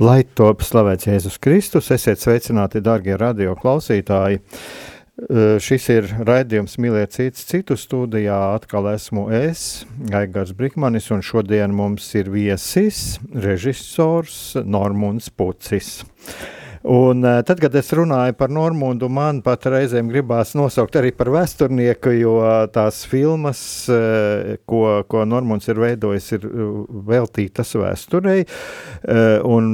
Lai top slavēts Jēzus Kristus, esiet sveicināti, darbie radio klausītāji! Šis ir raidījums Mīliet cits citu studijā. Atkal esmu es, Gaigars Brikmanis, un šodien mums ir viesis, režisors Normunds Pucis. Un tad, kad es runāju par Normundu, man pat reizēm gribās nosaukt arī par vēsturnieku, jo tās filmas, ko, ko Normunds ir veidojis, ir veltītas vēsturei. Un,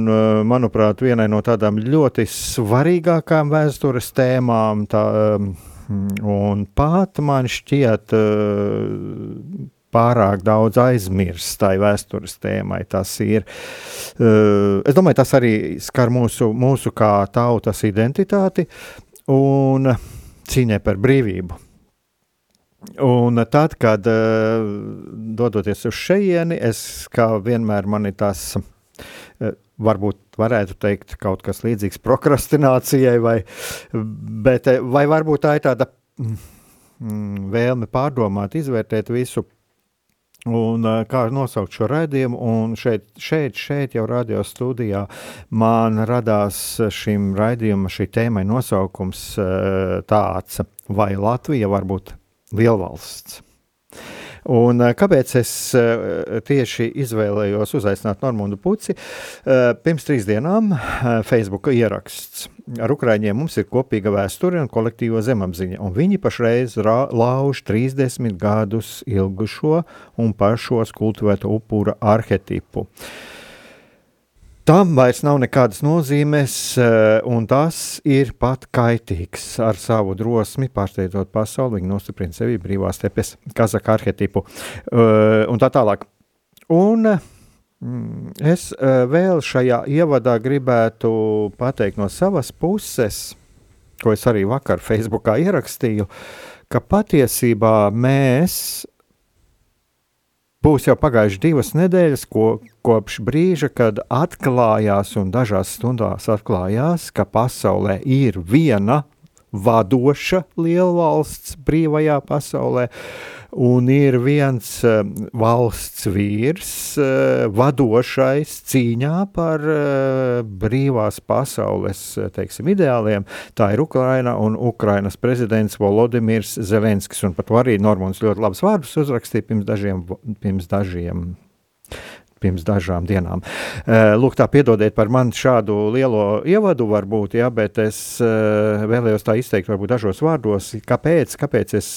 manuprāt, vienai no tādām ļoti svarīgākām vēstures tēmām, tā, un pat man šķiet, pārāk daudz aizmirst tai vēstures tēmai. Tas ir, uh, es domāju, tas arī skar mūsu, mūsu kā tautas identitāti un cīņai par brīvību. Un tad, kad uh, dodoties uz šejieni, es kā vienmēr man ir tas, uh, varbūt varētu teikt kaut kas līdzīgs prokrastinācijai, vai, bet, vai varbūt tā ir tāda mm, vēlme pārdomāt, izvērtēt visu Un, kā nosaukt šo raidījumu, un šeit, šeit, šeit jau radio studijā man radās šim raidījumam, šī tēmai nosaukums tāds, vai Latvija var būt lielvalsts. Un, kāpēc es tieši izvēlējos uzaicināt Normūnu Puci? Pirms trīs dienām Facebook ieraksts ar Ukraiņiem mums ir kopīga vēsture un kolektīva zemapziņa, un viņi pašreiz lauž 30 gadus ilgušo un pašos kultivēto upura arhetipu. Tam vairs nav nekādas nozīmes, eh, un tas ir pat kaitīgs. Ar savu drosmi pārsteidzot pasauli, viņi nostiprina sevi brīvās stepes, kazaka arhetipu eh, un tā tālāk. Un Mm, es eh, vēl šajā ievadā gribētu pateikt no savas puses, ko es arī vakar Facebookā ierakstīju, ka patiesībā mēs būs jau pagājuši divas nedēļas, ko, kopš brīža, kad atklājās un dažās stundās atklājās, ka pasaulē ir viena vadoša lielvalsts brīvajā pasaulē, uh, un ir viens uh, valsts vīrs, uh, vadošais cīņā par uh, brīvās pasaules teiksim, ideāliem. Tā ir Ukraina un Ukrainas prezidents Volodimirs Zelenskis. Un pat arī Normons ļoti labus vārdus uzrakstīja pirms dažiem, pirms dažiem pirms dažām dienām. Lūk, tā piedodiet par man šādu lielo ievadu, varbūt, ja, bet es vēlējos tā izteikt, varbūt dažos vārdos, kāpēc, kāpēc es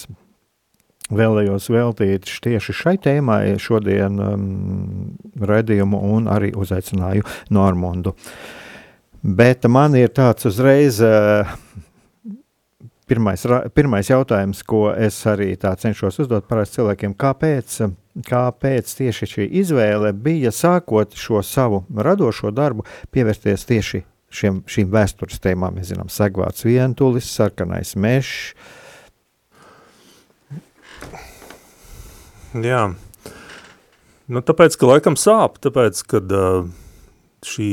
vēlējos veltīt tieši šai tēmai šodien um, redzējumu un arī uzaicināju Normundu. Bet man ir tāds uzreiz uh, pirmais, pirmais jautājums, ko es arī cenšos uzdot parasti cilvēkiem, kāpēc, kāpēc tieši šī izvēle bija sākot šo savu radošo darbu pievērsties tieši šiem, šīm vēstures tēmām. Mēs zinām, segvāts vientulis, sarkanais mežs, Jā, nu, tāpēc, ka laikam sāp, tāpēc, ka uh, šī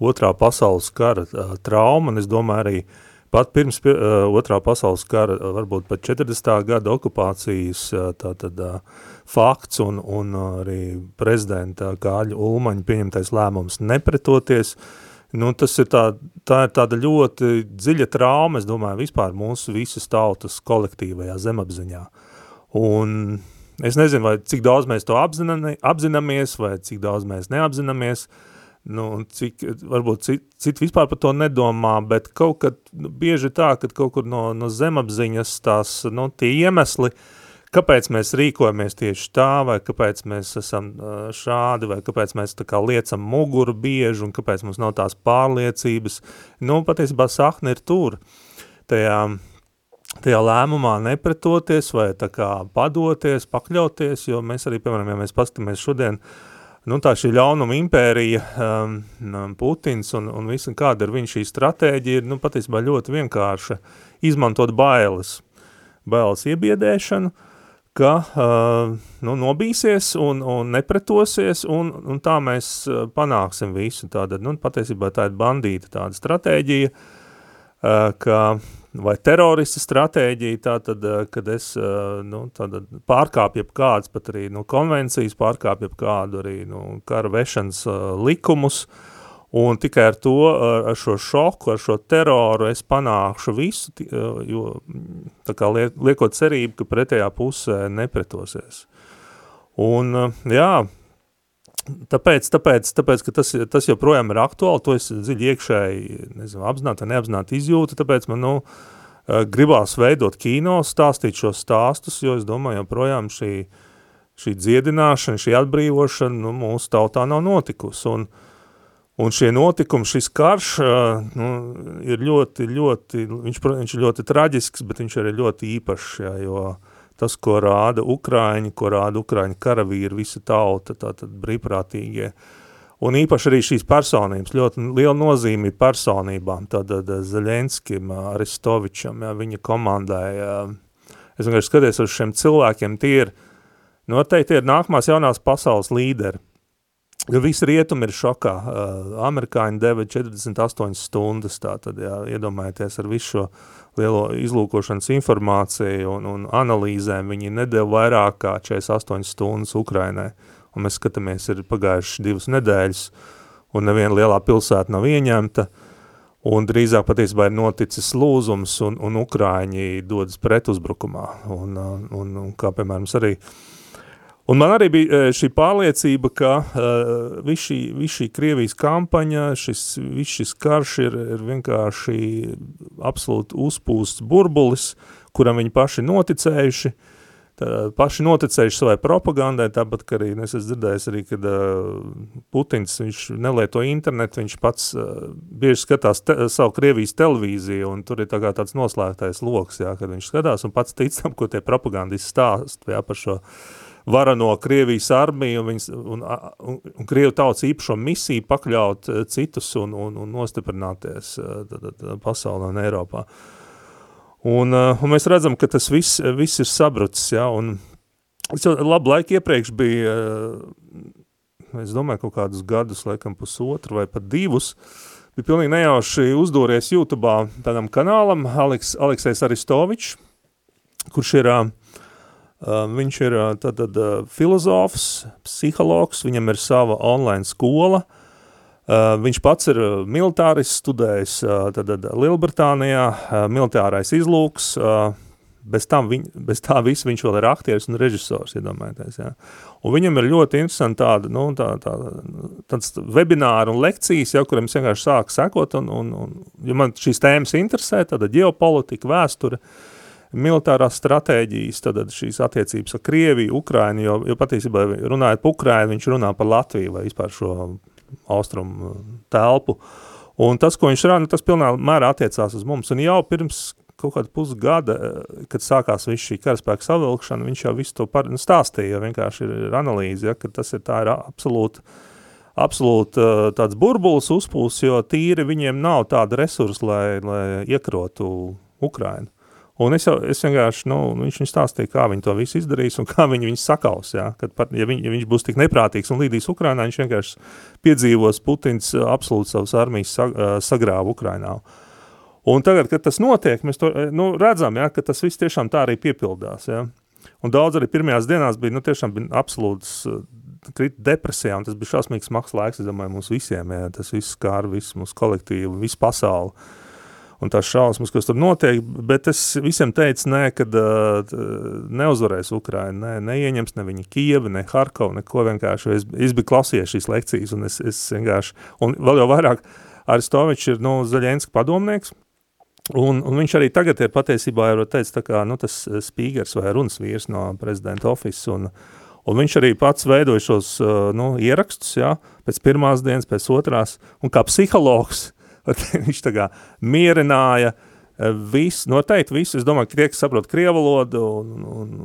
otrā pasaules kara uh, trauma, un es domāju arī pat pirms uh, otrā pasaules kara, varbūt pat 40. gada okupācijas uh, tātad uh, fakts un, un arī prezidenta Kāļa Ulmaņa pieņemtais lēmums nepretoties, nu, tas ir tā, tā ir tāda ļoti dziļa trauma, es domāju, vispār mūsu visas tautas kolektīvajā zemapziņā. Un Es nezinu, vai cik daudz mēs to apzinami, apzināmies, vai cik daudz mēs neapzināmies. nu, cik, varbūt citi cit vispār par to nedomā, bet kaut kad nu, bieži tā, ka kaut kur no, no zemapziņas tās, nu, tie iemesli, kāpēc mēs rīkojamies tieši tā, vai kāpēc mēs esam šādi, vai kāpēc mēs tā kā liecam muguru bieži, un kāpēc mums nav tās pārliecības, nu, patiesībā sakne ir tur, tajā, tajā lēmumā nepretoties, vai tā kā padoties, pakļauties, jo mēs arī, piemēram, ja mēs paskatāmies šodien, uh, nu, tā šī ļaunuma impērija, um, Putins un, un visu, kāda ir viņa šī stratēģija, ir, nu, patiesībā ļoti vienkārša. Izmantot bailes, bailes iebiedēšanu, ka, uh, nu, nobīsies un, un nepretosies, un, un tā mēs uh, panāksim visu. Tātad, nu, patiesībā tā ir bandīta tāda stratēģija, uh, ka vai terorista stratēģija, tātad, eh, kad es eh, nu, pārkāpju kādas pat arī nu, konvencijas, pārkāpju kādu arī nu, kara vešanas uh, likumus, un tikai ar to, ar šo šoku, ar šo teroru es panākšu visu, jo tā kā liek, liekot cerību, ka pretējā pusē nepretosies. Un, jā, Tāpēc, tāpēc, tāpēc ka tas, tas joprojām ir aktuāli, to es dziļi iekšēji, nezinu, apzināti vai neapzināti izjūtu, tāpēc man, nu, gribās veidot kino, stāstīt šos stāstus, jo es domāju, joprojām šī, šī dziedināšana, šī atbrīvošana, nu, mūsu tautā nav notikusi, un, un šie notikumi, šis karš, nu, ir ļoti, ļoti, viņš, viņš ir ļoti traģisks, bet viņš arī ļoti īpašs, jā, jo, tas, ko rāda Ukraiņi, ko rāda Ukraiņu karavīri, visa tauta, tātad brīvprātīgie. Un īpaši arī šīs personības, ļoti liela nozīme personībām, tātad Zaļenskim, Aristovičam, jā, viņa komandai. Jā. Es vienkārši skaties uz šiem cilvēkiem, tie ir, noteikti ir nākamās jaunās pasaules līderi. Visi rietumi ir šokā. Uh, amerikāņi deva 48 stundas, tātad, jā, iedomājieties ar visu šo lielo izlūkošanas informāciju un, un analīzēm, viņi nedēļa vairāk kā 48 stundas Ukrainai. Un mēs skatāmies, ir pagājuši divas nedēļas, un neviena lielā pilsēta nav ieņemta, un drīzāk patiesībā ir noticis lūzums, un, un Ukraiņi dodas pretuzbrukumā. Un, un, un kā, piemēram, arī uh, Un man arī bija eh, šī pārliecība, ka uh, viss šī, vis šī Krievijas kampaņa, šis, viss šis karš ir, ir vienkārši absolūti uzpūsts burbulis, kuram viņi paši noticējuši, tā, paši noticējuši savai propagandai, tāpat, ka arī, es esmu dzirdējis arī, kad uh, Putins, viņš nelieto internetu, viņš pats uh, bieži skatās te, savu Krievijas televīziju, un tur ir tā kā tāds noslēgtais loks, jā, kad viņš skatās un pats ticam, ko tie propagandisti stāst, jā, par šo uh, varano Krievijas armiju un, viņas, un, un, un Krievu tautas īpašo misiju pakļaut eh, citus un, un, un nostiprināties eh, tad, tad, pasaulē un Eiropā. Un, eh, un mēs redzam, ka tas viss, viss ir sabrucis, ja, un es jau labu laiku iepriekš bija, es domāju, kaut kādus gadus, laikam pusotru vai pat divus, bija pilnīgi nejauši uzdūries YouTube tādam kanālam, Aleks, Aleksējs Aristovičs, kurš ir Uh, viņš ir tātad filozofs, psihologs, viņam ir sava online skola, viņš pats ir militāris, studējis tātad Lielbritānijā, militārais izlūks, bez, viņ, bez tā visu viņš vēl ir aktieris un režisors, iedomājieties, jā. Un viņam ir ļoti interesanti tāda, nu, tā, tā, tāds webināri un lekcijas, ja, kuriem es vienkārši sāku sekot, un, un, un ja man šīs tēmas interesē, tāda ģeopolitika, vēsture, uh, militārās stratēģijas, tad šīs attiecības ar Krieviju, Ukrainu, jo, jo patiesībā runājot par Ukrainu, viņš runā par Latviju vai vispār šo austrumu telpu. Un tas, ko viņš rāda, tas pilnā mērā attiecās uz mums. Un jau pirms kaut kāda pusgada, kad sākās viss šī karaspēka savilkšana, viņš jau visu to par, nu, stāstīja, vienkārši ir analīze, ja, ka tas ir tā ir absolūti absolūti tāds burbulis uzpūs, jo tīri viņiem nav tāda resursa, lai, lai iekrotu Ukrainu. Un es, es vienkārši, nu, viņš viņu stāstīja, kā viņi to visu izdarīs un kā viņi viņus sakaus, jā, kad pat, ja, viņ, ja viņš būs tik neprātīgs un līdīs Ukrainā, viņš vienkārši piedzīvos Putins absolūti savas armijas sag, sagrāvu Ukrainā. Un tagad, kad tas notiek, mēs to, nu, redzam, jā, ka tas viss tiešām tā arī piepildās, jā. Un daudz arī pirmajās dienās bija, nu, tiešām bija absolūts krita depresijā, un tas bija šausmīgs smags laiks, es domāju, mums visiem, jā, tas viss skāra, visu mūsu kolektīvu, visu pasauli. Un tās šausmas, kas tur notiek, bet es visiem teicu, nē, kad uh, neuzvarēs Ukraina, ne, neieņems ne viņa Kievi, ne Harkovu, neko vienkārši, es, es biju klausījies šīs lekcijas, un es, es vienkārši, un vēl jau vairāk, Aristovičs ir, nu, Zaļenska padomnieks, un, un viņš arī tagad ir patiesībā, teica, tā kā, nu, tas spīgers vai runas vīrs no prezidenta office, un, un viņš arī pats veidoja šos, nu, ierakstus, jā, pēc pirmās dienas, pēc otrās, un kā psihologs, viņš tā kā mierināja eh, visu, noteikti visu, es domāju, ka tie, kas saprot krievu valodu un, un,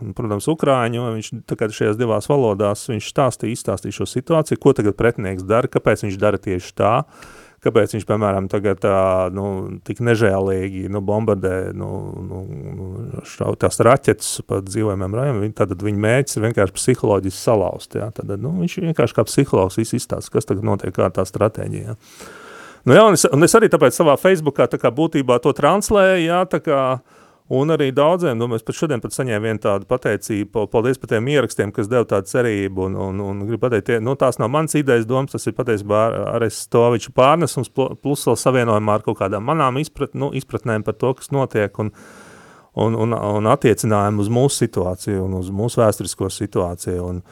un, protams, ukrāņu, viņš kā šajās divās valodās, viņš stāstīja, izstāstīja šo situāciju, ko tagad pretinieks dara, kāpēc viņš dara tieši tā, kāpēc viņš, piemēram, tagad tā, nu, tik nežēlīgi, nu, bombardē, nu, nu, nu šau, tās raķetes pa dzīvojumiem rajoniem, tad viņa mēģis ir vienkārši psiholoģiski salauzt, jā, tad, nu, viņš vienkārši kā psihologs izstāsta, kas tagad notiek, kā tā stratēģija, jā. Nu, jā, un, es, un es arī tāpēc savā Facebookā tā kā būtībā to translēju, jā, tā kā, un arī daudziem, nu, mēs pat šodien pat saņēmu vienu tādu pateicību, paldies par tiem ierakstiem, kas deva tādu cerību, un, un, un gribu pateikt, tie, nu, tās nav mans idejas domas, tas ir patiesībā ar, ar Stoviču pārnesums, plus vēl savienojumā ar kaut kādām manām izprat, nu, izpratnēm par to, kas notiek, un, un, un, un attiecinājumu uz mūsu situāciju un uz mūsu vēsturisko situāciju, un,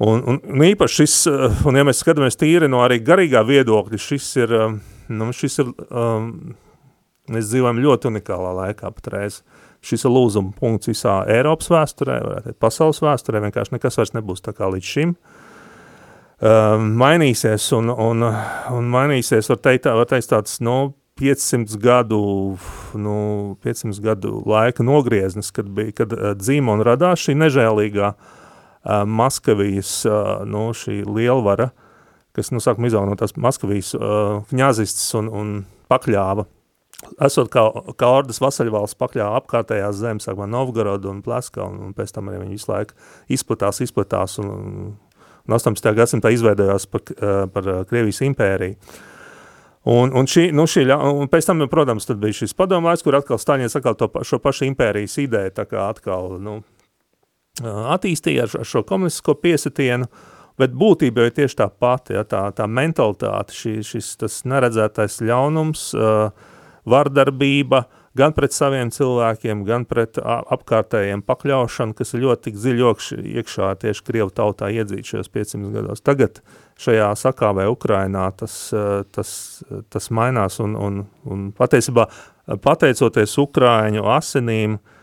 Un, un, un īpaši šis, eh, un ja mēs skatāmies tīri no arī garīgā viedokļa, šis ir, eh, nu, šis ir, um, mēs dzīvojam ļoti unikālā laikā patreiz. Šis ir lūzuma punkts visā Eiropas vēsturē, varētu teikt, pasaules vēsturē, vienkārši nekas vairs nebūs tā kā līdz šim. Um, mainīsies un, un, un mainīsies, var teikt, tā, var teikt tāds, nu, 500 gadu, nu, 500 gadu laika nogrieznis, kad bija, kad uh, dzīma un radās šī nežēlīgā uh, Maskavijas, nu, lielvara, kas, nu, sākumā izauga no tās Maskavijas kņazists un, un pakļāva. Esot kā, kā ordas vasaļvalsts pakļāva apkārtējās zemes, sākumā Novgorodu un Pleska, un, un pēc tam arī viņi visu laiku izplatās, izplatās, un, un, un 18. gadsimtā izveidojās par, par Krievijas impēriju. Un, un, šī, nu šī, un pēc tam, protams, tad bija šis padomājs, kur atkal Staļins atkal to, šo pašu impērijas ideju tā kā atkal, nu, attīstīja ar, šo komunistisko piesitienu, bet būtība ir tieši tā pati, ja, tā, tā mentalitāte, šī, šis tas neredzētais ļaunums, vardarbība, gan pret saviem cilvēkiem, gan pret apkārtējiem pakļaušanu, kas ir ļoti dziļi iekšā tieši Krievu tautā iedzīt šajos 500 gados. Tagad šajā sakāvē Ukrainā tas, tas, tas mainās un, un, un patiesībā pateicoties Ukraiņu asinīm, uh,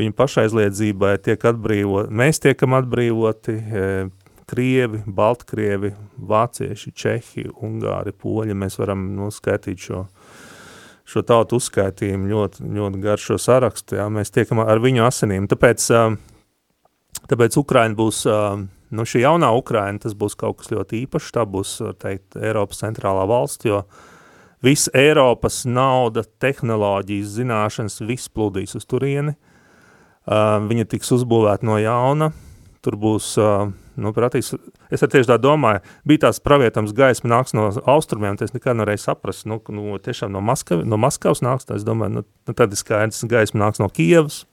viņu pašaizliedzībai tiek atbrīvoti, mēs tiekam atbrīvoti, e, Krievi, Baltkrievi, Vācieši, Čehi, Ungāri, Poļi, mēs varam noskaitīt šo, šo tautu uzskaitījumu ļoti, ļoti gar šo sarakstu, jā, mēs tiekam ar viņu asinīm, tāpēc, tāpēc Ukraina būs, nu šī jaunā Ukraina, tas būs kaut kas ļoti īpašs, tā būs, teikt, Eiropas centrālā valsts, jo viss Eiropas nauda, tehnoloģijas, zināšanas, viss plūdīs uz turieni, Uh, viņa tiks uzbūvēta no jauna, tur būs, nu, pratīs, es tieši tā domāju, bija tās pravietams gaisma nāks no austrumiem, tas nekad nevarēja saprast, nu, nu tiešām no, Maskavi, no Maskavas nāks, tā es domāju, nu, nu tad ir skaidrs, gaisma nāks no Kievas,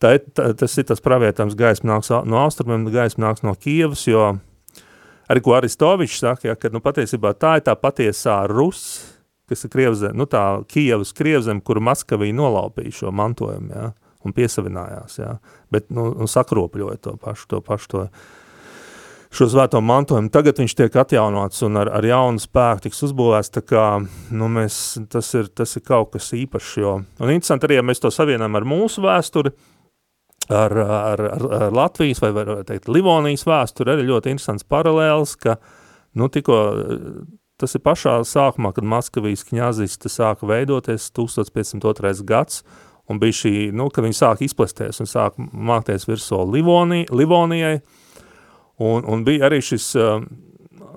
tā, tā, tas ir tas pravietams gaisma nāks no austrumiem, gaisma nāks no Kievas, jo arī ko Aristovičs saka, ja, ka, nu, patiesībā tā ir tā patiesā Rus, kas ir Krievzem, nu, tā Kievas Krievzem, kuru Maskavī nolaupīja šo mantojumu, ja, un piesavinājās, jā. bet nu, sakropļoja to pašu, to pašu to, šo svēto mantojumu. Tagad viņš tiek atjaunots un ar, ar jaunu spēku tiks uzbūvēts, kā nu, mēs, tas, ir, tas ir kaut kas īpašs, jo, un interesanti arī, ja mēs to savienam ar mūsu vēsturi, ar, ar, ar, ar Latvijas vai, vai teikt, Livonijas vēsturi, arī ļoti interesants paralēls, ka, nu, tikko, tas ir pašā sākumā, kad Maskavijas kņazista sāka veidoties 1502. gads, un bija šī, nu, kad viņi sāk izplesties un sāk mākties virsū Livoni, Livonijai, un, un bija arī šis uh,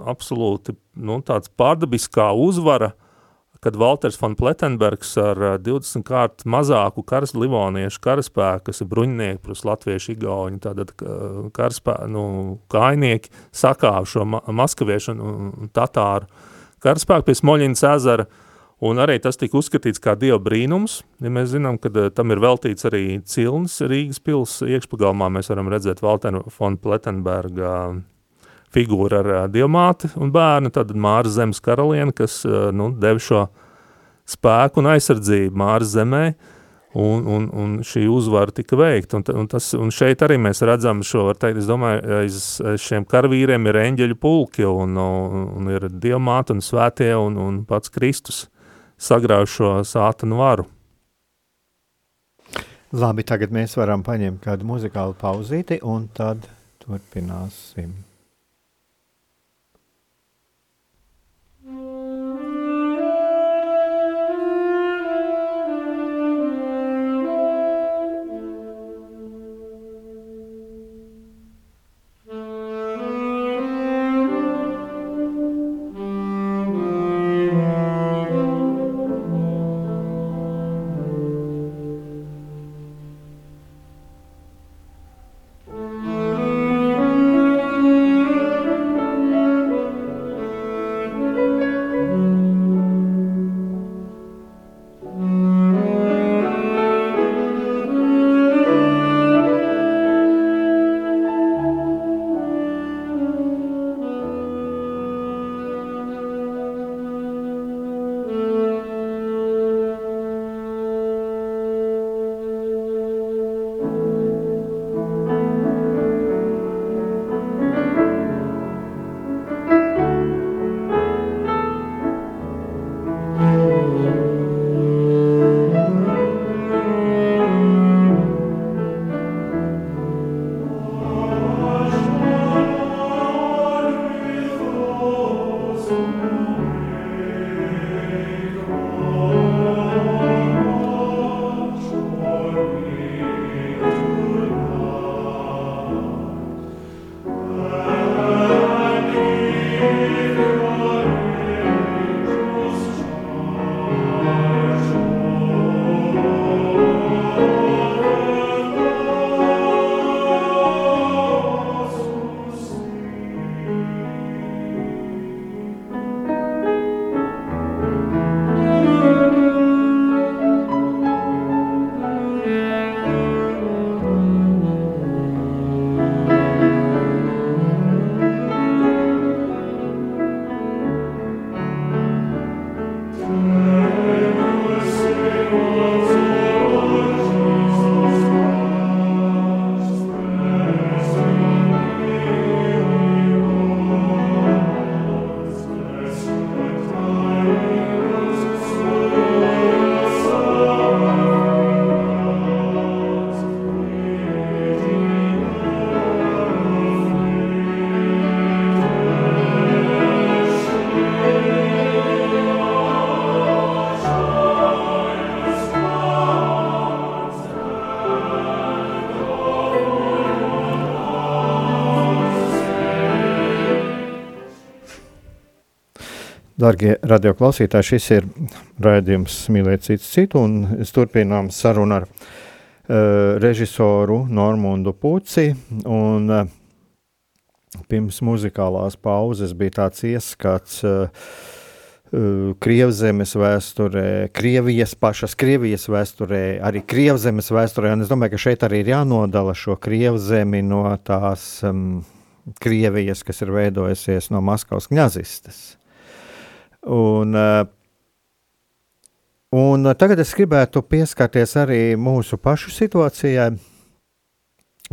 absolūti, nu, tāds pārdabiskā uzvara, kad Walters von Plettenbergs ar 20 kārt mazāku karas livoniešu karaspēku, kas ir bruņinieki plus latvieši, igauņi, tātad karaspēku, nu, kainieki, sakāv šo ma maskaviešu un, un tatāru karaspēku pie Smoļinas ezera, uh, Un arī tas tika uzskatīts kā dieva brīnums, ja mēs zinām, ka uh, tam ir veltīts arī cilns Rīgas pils iekšpagalmā, mēs varam redzēt Valtera von Plettenberga figūru ar uh, dievmāti un bērnu, tad Māra Zemes karalieni, kas uh, nu, dev šo, spēku un aizsardzību Māras zemē, un, un, un šī uzvara tika veikta. Un, un, tas, un šeit arī mēs redzam šo, var teikt, es domāju, aiz šiem karavīriem ir eņģeļu pulki, un, un, un ir diamāti un svētie, un, un pats Kristus. sagrauj šo sātanu varu. Labi, tagad mēs varam paņemt kādu muzikālu pauzīti, un tad turpināsim. Darbie radioklausītāji, šis ir raidījums Mīlēt citu citu, un es turpinām sarunu ar uh, režisoru Normundu Puci. Un, uh, pirms muzikālās pauzes bija tāds ieskats uh, Krievzemes vēsturē, Krievijas pašas Krievijas vēsturē, arī Krievzemes vēsturē, un es domāju, ka šeit arī ir jānodala šo Krievzemi no tās um, Krievijas, kas ir veidojusies no Maskavas kņazistes. Un, eh, un tagad es gribētu pieskarties arī mūsu pašu situācijai.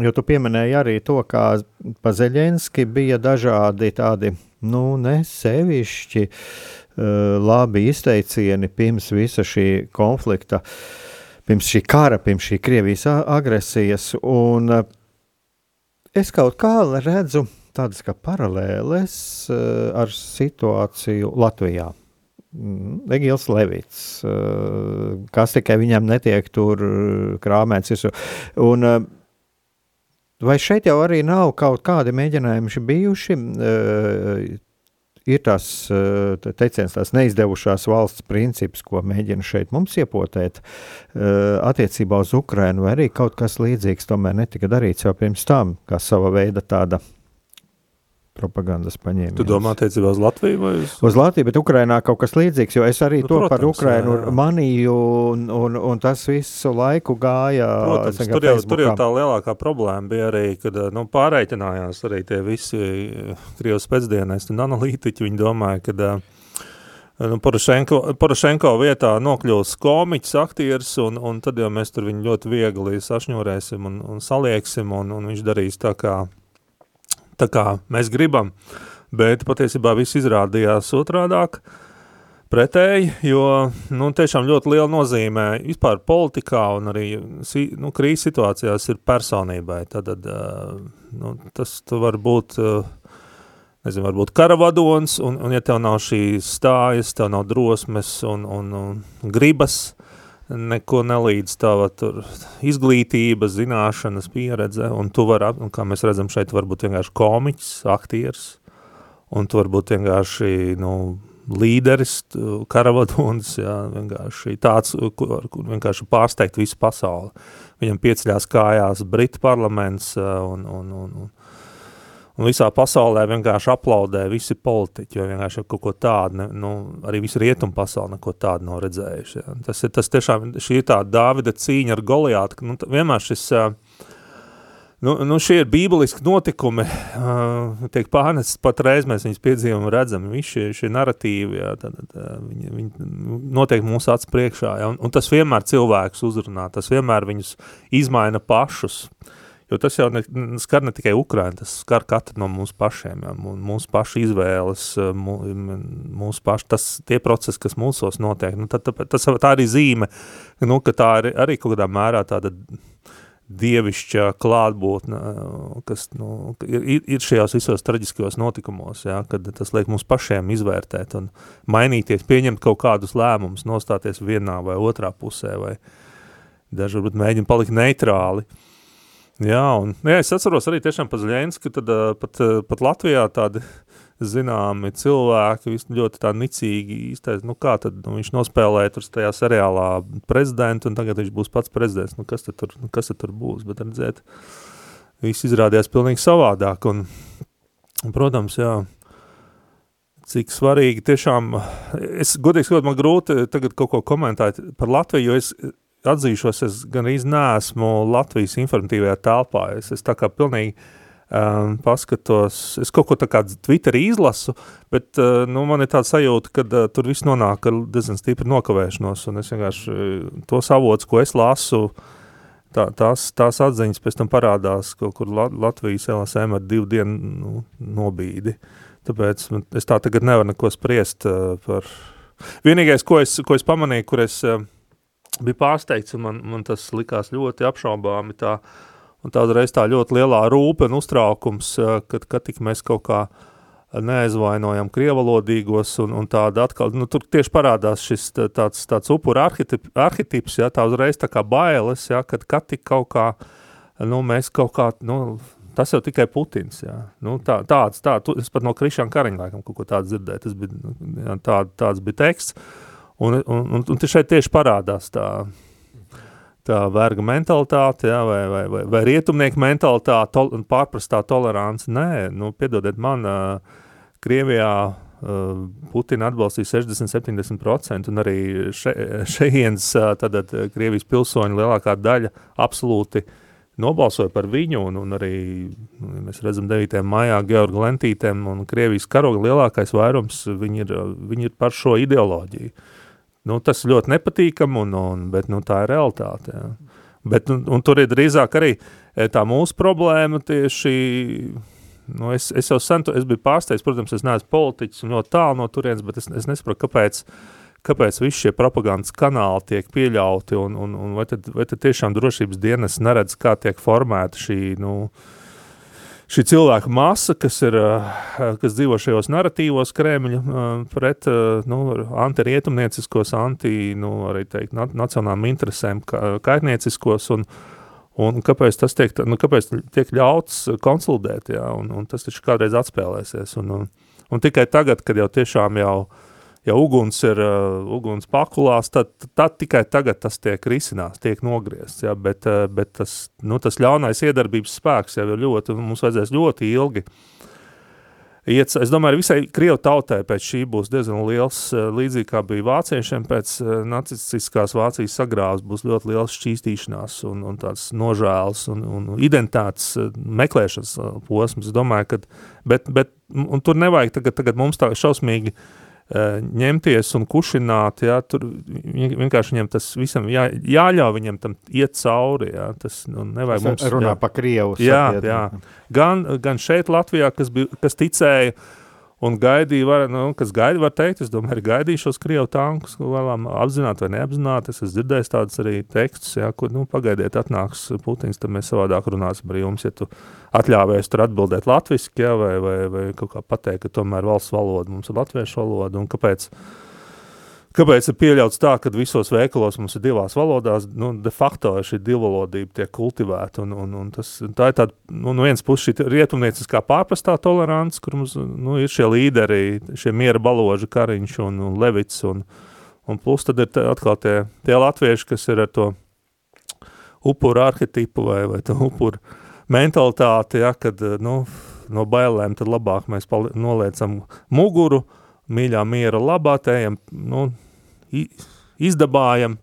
Jo tu pieminēji arī to, kā Pazeļinski bija dažādi tādi, nu, nesevišķi uh, labi izteicieni pirms visa šī konflikta, pirms šī kara, pirms šī Krievijas agresijas. Un uh, es kaut kā redzu, uh, tādas kā paralēles uh, ar situāciju Latvijā. Mm, Egils Levits, uh, kas tikai viņam netiek tur krāmēts. Un, uh, vai šeit jau arī nav kaut kādi mēģinājumi bijuši? Ir tās teiciens, tās neizdevušās valsts princips, ko mēģina šeit mums iepotēt attiecībā uz Ukrajinu, vai arī kaut kas līdzīgs tomēr netika darīts jau pirms tam, kā sava veida tāda propagandas paņēmiens. Tu domā attiecībā uz Latviju vai uz? Uz Latviju, bet Ukrainā kaut kas līdzīgs, jo es arī nu, to protams, par Ukrainu jā, jā. manīju, un, un, un tas visu laiku gāja. Protams, tur, jau, Facebookā. tur jau tā lielākā problēma bija arī, kad nu, pārreikinājās arī tie visi Krievas pēcdienēs un analītiķi, viņi domāja, ka nu, Porošenko, Porošenko vietā nokļūs komiķis, aktieris, un, un tad jau mēs tur viņu ļoti viegli sašņurēsim un, un salieksim, un, un viņš darīs tā kā, tā kā mēs gribam. Bet patiesībā viss izrādījās otrādāk, pretēji, jo nu, tiešām ļoti liela nozīmē vispār politikā un arī nu, krīzes situācijās ir personībai. Tad, uh, nu, tas var būt... Uh, nezinu, varbūt karavadons, un, un ja tev nav šīs stājas, tev nav drosmes un, un, un gribas, neko nelīdz tava tur izglītība, zināšanas, pieredze, un tu vari, un kā mēs redzam šeit, varbūt vienkārši komiķis, aktieris, un tu varbūt vienkārši, nu, līderis, karavadons, jā, vienkārši tāds, kur, kur vienkārši pārsteigt visu pasauli. Viņam pieceļās kājās Britu parlaments un, un, un, un Un visā pasaulē vienkārši aplaudē visi politiķi, jo vienkārši kaut ko tādu, ne, nu, arī visi rietumu pasauli neko tādu nav redzējuši. Ja. Tas ir tas tiešām, šī ir tā Dāvida cīņa ar Goliātu, nu, vienmēr šis, nu, nu šie ir bībeliski notikumi, uh, tiek pārnests patreiz, mēs viņus piedzīvam un redzam, visi šie, šie narratīvi, ja, tad, tad, viņi, viņi notiek mūsu acu priekšā, ja, un, un tas vienmēr cilvēkus uzrunā, tas vienmēr viņus izmaina pašus, uh, Jo tas jau ne, skar ne tikai Ukrainu, tas skar katru no mums pašiem, ja, mūsu pašu izvēles, mūsu pašu, tas tie procesi, kas mūsos notiek, nu, tad, tas, tā arī zīme, nu, ka tā ir arī kaut kādā mērā tāda dievišķa klātbūtne, kas nu, ir, ir šajos visos traģiskajos notikumos, ja, kad tas liek mums pašiem izvērtēt un mainīties, pieņemt kaut kādus lēmumus, nostāties vienā vai otrā pusē, vai daži varbūt mēģina palikt neitrāli. Jā, un jā, es atceros arī tiešām pa Zļensku, tad pat, pat Latvijā tādi zināmi cilvēki ļoti tā nicīgi izteica, nu kā tad nu, viņš nospēlēja tur tajā seriālā prezidentu, un tagad viņš būs pats prezidents, nu kas tad tur, nu, kas tad tur būs, bet redzēt, viss izrādījās pilnīgi savādāk, un, un protams, jā, cik svarīgi tiešām, es godīgi sakot, man grūti tagad kaut ko komentēt par Latviju, jo es atzīšos, es gan izneesmu Latvijas informatīvajā telpā. Es, es tā kā pilnīgi um, paskatos, es kaut ko tā kā Twitterī izlasu, bet uh, nu, man ir tāda sajūta, ka uh, tur viss nonāk ar diezgan stipri nokavēšanos, es vienkārši uh, tos avots, ko es lasu, tā, tās, tās atziņas pēc tam parādās kaut kur Latvijas LSM ar divu dienu nu, nobīdi. Tāpēc es tā tagad nevaru neko spriest uh, par... Vienīgais, ko es, ko es pamanīju, kur es... Uh, bija pārsteigts, un man, man tas likās ļoti apšaubāmi tā, un tādreiz tā ļoti lielā rūpe un uztraukums, kad, kad tik mēs kaut kā neaizvainojam krievalodīgos, un, un tāda atkal, nu, tur tieši parādās šis tāds, tāds upura arhetip, arhetips, ja, tā uzreiz tā kā bailes, ja, kad, kad tik kaut kā, nu, mēs kaut kā, nu, tas jau tikai Putins, jā. Nu, tā, tāds, tā, tu, es pat no Krišāna Kariņa laikam kaut ko tādu dzirdēju, tas bija, nu, jā, tā, tāds bija teksts, Un, un, un, un šeit tieši parādās tā, tā verga mentalitāte, jā, vai, vai, vai, vai rietumnieku mentalitāte, tol, pārprastā tolerance. Nē, nu, piedodiet man, uh, Krievijā uh, Putina atbalstīja 60-70%, un arī še, šejiens, uh, Krievijas pilsoņu lielākā daļa absolūti nobalsoja par viņu, un, un arī nu, mēs redzam 9. maijā Georga Lentītēm un Krievijas karoga lielākais vairums, viņi ir, viņi ir par šo ideoloģiju. Uh, Nu, tas ļoti nepatīkam, un, un, bet nu, tā ir realitāte. Jā. Bet, un, un tur ir drīzāk arī e, tā mūsu problēma tieši, nu, es, es jau sen, es biju pārsteigts, protams, es neesmu politiķis un ļoti tālu no turienes, bet es, es nesaprotu, kāpēc, kāpēc visi šie propagandas kanāli tiek pieļauti, un, un, un vai, tad, vai tad tiešām drošības dienas neredz, kā tiek formēta šī, nu, uh, šī cilvēka masa, kas, ir, eh, kas dzīvo šajos narratīvos Kremļa eh, pret eh, nu, antirietumnieciskos, anti, nu, arī teikt, nacionālām interesēm kaitnieciskos, un, un kāpēc tas tiek, nu, kāpēc tiek ļauts konsolidēt, jā, un, un tas taču kādreiz atspēlēsies, un, un, un tikai tagad, kad jau tiešām jau uh, ja uguns ir uh, uguns pakulās, tad, tad tikai tagad tas tiek risināts, tiek nogriezts, ja, bet, uh, bet tas, nu, tas ļaunais iedarbības spēks jau ir ļoti, mums vajadzēs ļoti ilgi iet, es domāju, visai Krievu tautai pēc šī būs diezgan liels, uh, līdzīgi kā bija vāciešiem pēc nacistiskās Vācijas sagrāvas, būs ļoti liels šķīstīšanās un, un tāds nožēls un, un identitātes meklēšanas posms, es domāju, ka, bet, bet, tur nevajag tagad, tagad mums tā šausmīgi uh, ņemties un kušināt, jā, tur vienkārši viņam tas visam jā, jāļauj viņam tam iet cauri, jā, tas nu, nevajag mums... Runā jā. pa Krievu. Jā, sakiet, jā. Gan, gan šeit Latvijā, kas, bija, kas ticēja, un gaidīja, var, nu, kas gaida, var teikt, es domāju, ir gaidījušos Krievu tankus, vēlām apzināt vai neapzināt, es esmu dzirdējis tādus arī tekstus, jā, kur, nu, pagaidiet, atnāks Putins, tad mēs savādāk runāsim ar jums, ja tu atļāvēs tur atbildēt latviski, jā, vai, vai, vai kaut kā pateikt, ka tomēr valsts valoda mums ir latviešu valoda, kāpēc, Kāpēc ir pieļauts tā, ka visos veikalos mums ir divās valodās, nu, de facto šī divvalodība tiek kultivēta, un, un, un tas, tā ir tāda, nu, no vienas puses šī rietumnieciskā pārprastā tolerants, kur mums, nu, ir šie līderi, šie miera baloži, Kariņš un, un Levits, un, un plus tad ir atkal tie, tie latvieši, kas ir ar to upuru arhetipu vai, vai upuru mentalitāti, ja, kad, nu, no bailēm tad labāk mēs noliecam muguru, mīļā miera labā, tējam, nu, izdabājam,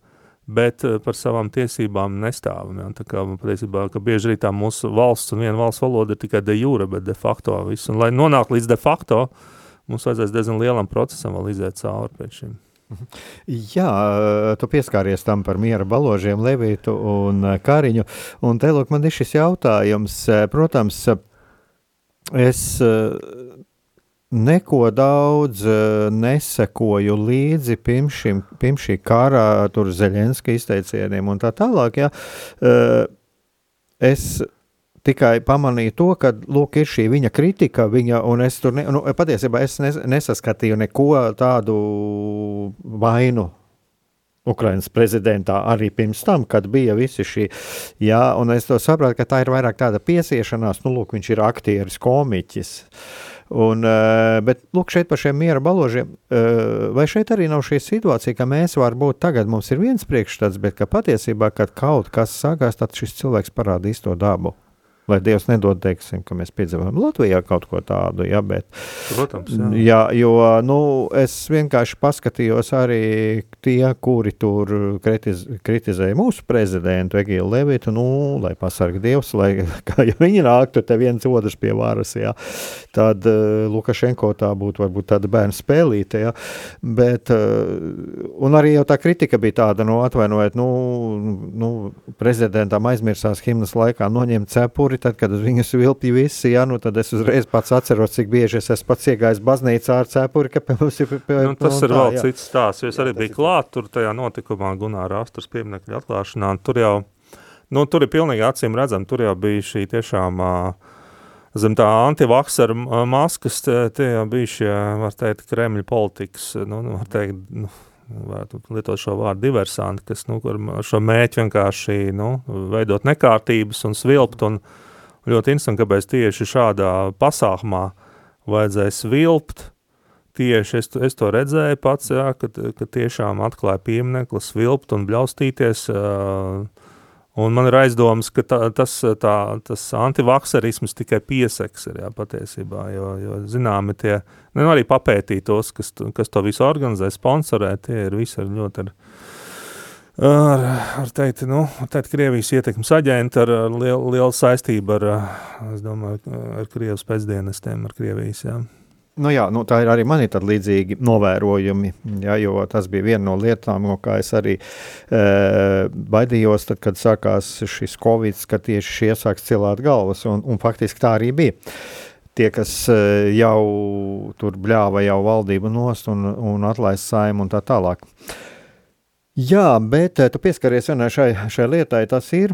bet eh, par savām tiesībām nestāvam. Ja? Tā kā patiesībā, ka bieži arī tā mūsu valsts un viena valsts valoda ir tikai de jure, bet de facto viss. Un lai nonāk līdz de facto, mums vajadzēs diezgan lielam procesam vēl iziet cauri pēc šim. Jā, tu pieskāries tam par miera baložiem, Levītu un eh, Kariņu. Un te lūk, man ir šis jautājums. Eh, protams, es neko daudz nesekoju līdzi pirms, šim, pirms šī kara, tur Zelenska izteicieniem un tā tālāk. Uh, es tikai pamanīju to, ka lūk, ir šī viņa kritika, viņa, un es tur ne, nu, patiesībā es nes, nesaskatīju neko tādu vainu. Ukraiņas prezidentā arī pirms tam, kad bija visi šī, jā, un es to sapratu, ka tā ir vairāk tāda piesiešanās, nu, lūk, viņš ir aktieris, komiķis. Un, eh, bet, lūk, šeit par šiem miera baložiem, eh, vai šeit arī nav šī situācija, ka mēs varbūt tagad mums ir viens priekšstats, bet ka patiesībā, kad kaut kas sākās, tad šis cilvēks parādīs to dabu lai Dievs nedod, teiksim, ka mēs piedzīvojam Latvijā kaut ko tādu. Ja, bet, Protams, jā. jā. Jo nu, es vienkārši paskatījos arī tie, kuri tur kritiz, kritizēja mūsu prezidentu Egilu Levitu, nu, lai pasargā Dievs, lai ja viņi nāktu te viens otrs pie varas, jā, tad uh, Lukašenko tā būtu varbūt tāda bērnu spēlīte, jā, bet, uh, un arī jau tā kritika bija tāda, nu, atvainojiet, nu, nu prezidentam aizmirsās himnas laikā noņemt cepuri, tad, kad viņas vilpja visi, ja, nu, tad es uzreiz pats atceros, cik bieži es esmu pats iegājis baznīcā ar cepuri, ka pie mums ir pie, nu, tas ir tā, vēl jā. cits stāsts, jo es arī biju klāt tur tajā notikumā Gunāra Astras pieminekļa atklāšanā, tur jau, nu, tur ir pilnīgi acīm redzam, tur jau bija šī tiešām uh, zem tā antivaksaru maskas, tie jau bija šie, var teikt, Kremļa politikas, nu, nu var teikt, nu, varētu lietot šo vārdu diversanti, kas nu, šo mēķi vienkārši nu, veidot nekārtības un svilpt un, uh, Ļoti interesanti, kāpēc tieši šādā pasākumā vajadzēja svilpt. Tieši es, es to redzēju pats, jā, kad, kad tiešām atklāja pieminekli, svilpt un bļaustīties. Un man ir aizdoms, ka tā, tas, tā, tas antivakserisms tikai pieseks ir jā, patiesībā, jo, jo zināmi tie, nu arī papētīt tos, kas, kas to visu organizē, sponsorē, tie ir visi ar ļoti ar, ar, ar teikt, nu, teikt, Krievijas ietekmes aģenti ar, ar lielu, lielu saistību ar, domāju, ar Krievijas pēcdienestiem, ar Krievijas, jā. Nu jā, nu tā ir arī man ir līdzīgi novērojumi, ja, jo tas bija viena no lietām, no kā es arī e, baidījos, tad, kad sākās šis covid, ka tieši šie sāks cilāt galvas, un, un faktiski tā arī bija. Tie, kas jau tur bļāva jau valdību nost un, un atlaist saimu un tā tālāk. Jā, bet eh, tu pieskaries vienai šai, šai lietai, tas ir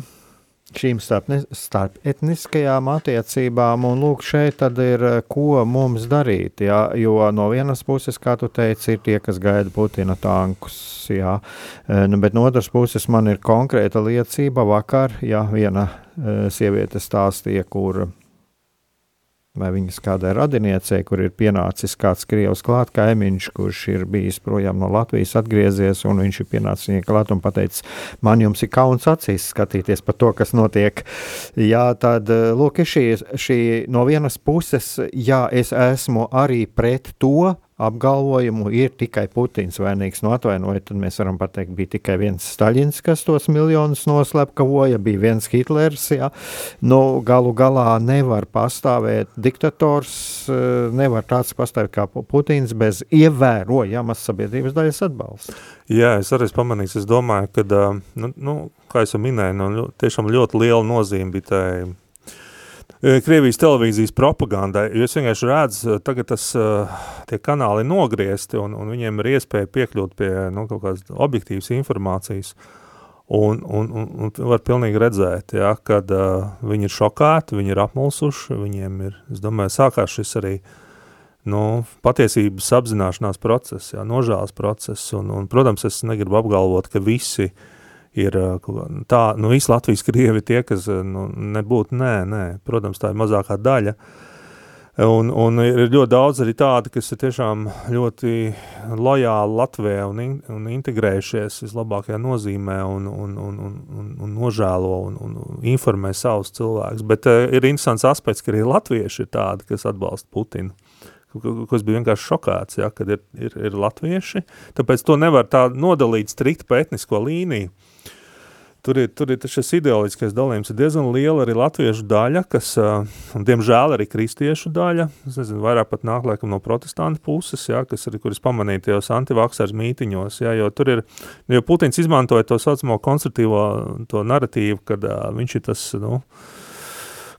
šīm starp, starp attiecībām, un lūk, šeit ir, eh, ko mums darīt, jā, jo no vienas puses, kā tu teici, ir tie, kas gaida Putina tankus, jā, eh, nu, bet no otras puses man ir konkrēta liecība vakar, jā, viena sieviete stāstīja, kur vai viņas kādai radiniecei, kur ir pienācis kāds krievs klāt kaimiņš, kurš ir bijis projām no Latvijas, atgriezies, un viņš ir pienācis viņai klāt un pateicis, man jums ir kauns acīs skatīties par to, kas notiek. Jā, tad, lūk, šī, šī no vienas puses, jā, es esmu arī pret to, apgalvojumu ir tikai Putins vainīgs. Nu, atvainojiet, tad mēs varam pateikt, bija tikai viens Staļins, kas tos miljonus noslepkavoja, bija viens Hitlers. Jā. Nu, galu galā nevar pastāvēt diktators, eh, nevar tāds pastāvēt kā Putins bez ievērojamas sabiedrības daļas atbalsta. Jā, es arī pamanīju, es domāju, ka, nu, nu, kā jau minēju, nu, tiešām ļoti liela nozīme bija tai Krievijas televīzijas propagandai, jo es vienkārši redzu, eh, tagad tas, eh, tie kanāli ir nogriezti un, un viņiem ir iespēja piekļūt pie nu, kaut kādas objektīvas informācijas. Un, un, un, un var pilnīgi redzēt, ja, kad uh, viņi ir šokēti, viņi ir apmulsuši, viņiem ir, es domāju, sākās šis arī nu, patiesības apzināšanās process, ja, nožēlas process, un, un, protams, es negribu apgalvot, ka visi uh, ir tā, nu visi Latvijas krievi tie, kas nu, nebūtu, nē, nē, protams, tā ir mazākā daļa. Un, un ir ļoti daudz arī tādi, kas ir tiešām ļoti lojāli Latvijā un, in, un integrējušies vislabākajā nozīmē un, un, un, un, un, un nožēlo un, un informē savus cilvēkus. Bet uh, ir interesants aspekts, ka arī latvieši ir tādi, kas atbalsta Putinu kas bija vienkārši šokāts, ja, kad ir, ir, ir latvieši. Tāpēc to nevar tā nodalīt strikt pa etnisko līniju. Tur ir, tur ir šis ideoloģiskais dalījums, ir diezgan liela arī latviešu daļa, kas, un diemžēl arī kristiešu daļa, es nezinu, vairāk pat nāk laikam no protestantu puses, ja, kas arī, kuras pamanīja tajos antivaksers mītiņos, ja, jo tur ir, jo Putins izmantoja to saucamo konstruktīvo to naratīvu, kad uh, viņš ir tas, nu, uh,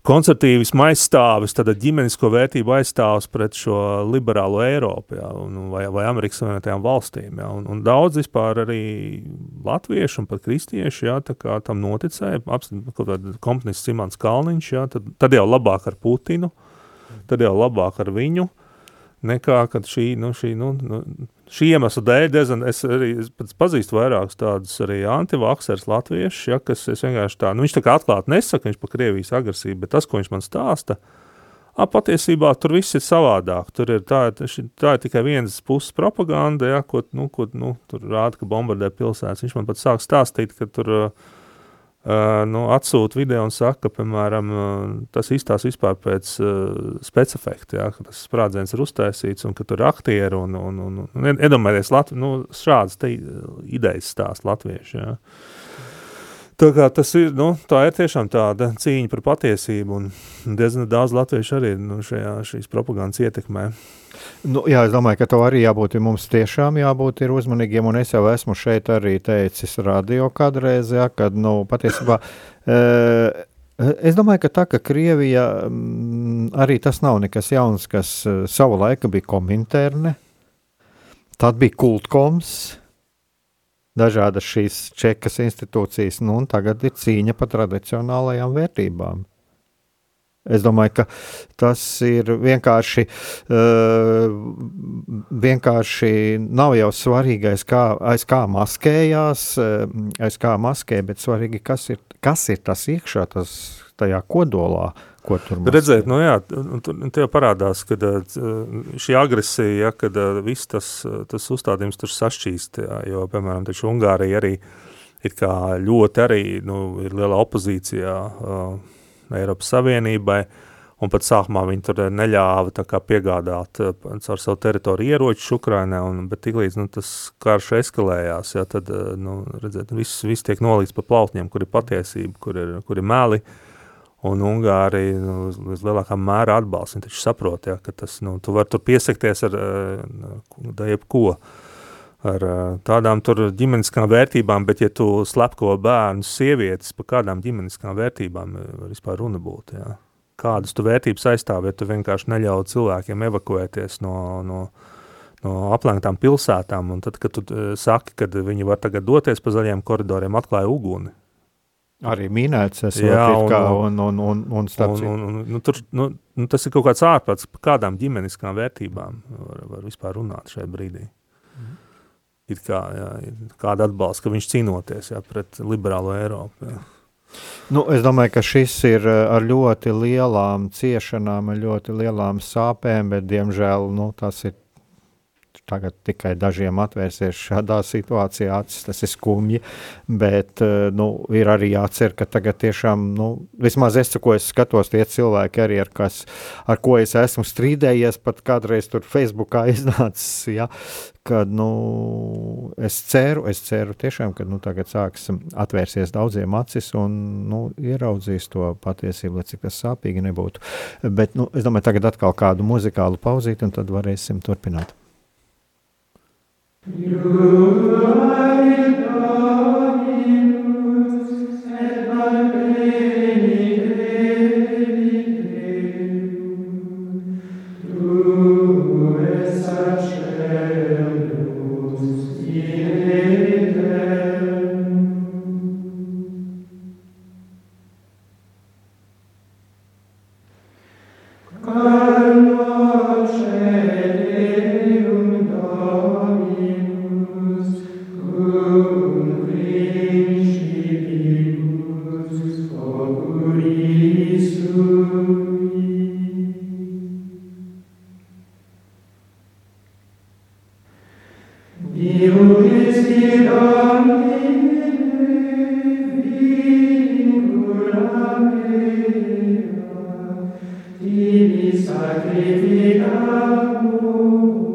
konservatīvismu aizstāvis, tad ģimenisko vērtību aizstāvis pret šo liberālo Eiropu jā, un, vai, vai Amerikas Savienotajām valstīm. Jā, un, un daudz vispār arī latviešu un pat kristieši jā, tam noticēja. Kāda komponists Simons Kalniņš, jā, tad, tad jau labāk ar Putinu, tad jau labāk ar viņu, nekā šī, nu, šī, nu, nu šī iemesla dēļ diezgan, es arī es pazīstu vairākus tādus arī antivaksers latviešus, ja, kas vienkārši tā, nu viņš tā kā atklāt nesaka, viņš pa Krievijas agresību, bet tas, ko viņš man stāsta, a, patiesībā tur viss ir savādāk, tur ir tā, tā ir tikai vienas puses propaganda, ja, ko, nu, ko, nu, tur rāda, ka bombardē pilsētas, viņš man pat sāk stāstīt, ka tur, uh, Uh, nu, atsūta video un saka, ka, piemēram, uh, tas izstāsta vispār pēc uh, specifekta, ja, ka tas sprādziens ir uztaisīts un ka tur ir aktieri un, un, un, un iedomājieties, Latvi, nu, šādas te idejas stāst latvieši. Ja. Tā, tas ir, nu, tā ir tiešām tāda cīņa par patiesību, un diezgan daudz latviešu arī nu, šajā, šīs propagandas ietekmē. Nu, jā, es domāju, ka to arī jābūt mums tiešām jābūt uzmanīgiem, un es jau esmu šeit arī teicis radio kādreiz, ja, kad, nu, patiesībā, e, es domāju, ka tā, ka Krievija m, arī tas nav nekas jauns, kas e, savu laiku bija kominterne, tad bija kultkoms, dažādas šīs čekas institūcijas, nu, un tagad ir cīņa par tradicionālajām vērtībām. Es domāju, ka tas ir vienkārši, uh, vienkārši nav jau svarīgais, kā, aiz kā maskējās, uh, aiz kā maskē, bet svarīgi, kas ir, kas ir tas iekšā, tas tajā kodolā, ko tur mēs redzēt. Nu, jā, un, un jau parādās, ka šī agresija, ja, kad viss tas, tas uzstādījums tur sašķīst, jā, jo, piemēram, taču Ungārija arī ir kā ļoti arī, nu, ir liela opozīcijā uh, Eiropas Savienībai, un pat sākumā viņi tur neļāva tā kā piegādāt uh, caur savu teritoriju ieročus Ukrainā, un, bet tiklīdz nu, tas karš eskalējās, ja, tad, nu, redzēt, viss, viss tiek nolīdz pa plautņiem, kur ir patiesība, kur ir, kur ir meli, uh, Un Ungārija nu, līdz lielākā mērā atbalsta. Taču saprot, ja, ka tas, nu, tu vari tur piesakties ar uh, jebko, ar tādām tur ģimeniskām vērtībām, bet ja tu slepko bērnu sievietes, pa kādām ģimeniskām vērtībām var vispār runa būt, ja. Kādas tu vērtības aizstāv, ja tu vienkārši neļauj cilvēkiem evakuēties no, no, no aplenktām pilsētām, un tad, kad tu uh, saki, kad viņi var tagad doties pa zaļiem koridoriem, atklāja uguni, Arī minēts, es un, un nu, tur, nu, nu, tas ir kaut kāds ārprāts, par kādām ģimeniskām vērtībām var, var vispār runāt šajā brīdī. Mm. Ir kā, jā, ir kāda atbalsta, ka viņš cīnoties jā, pret liberālo Eiropu. Jā. Nu, es domāju, ka šis ir eh, ar ļoti lielām ciešanām, ar ļoti lielām sāpēm, bet, diemžēl, nu, tas ir tagad tikai dažiem atvērsies šādā situācijā, acis, tas ir skumji, bet eh, nu, ir arī jācer, ka tagad tiešām, nu, vismaz es, ko es skatos, tie cilvēki arī, ar, kas, ar ko es esmu strīdējies, pat kādreiz tur Facebookā iznācis, ja, kad, nu, es ceru, es ceru tiešām, ka, nu, tagad sāks atvērsies daudziem acis un, nu, ieraudzīs to patiesību, cik tas sāpīgi nebūtu. Bet, nu, es domāju, tagad atkal kādu muzikālu pauzīt un tad varēsim turpināt. Iudae Domine Divi sacrificamur.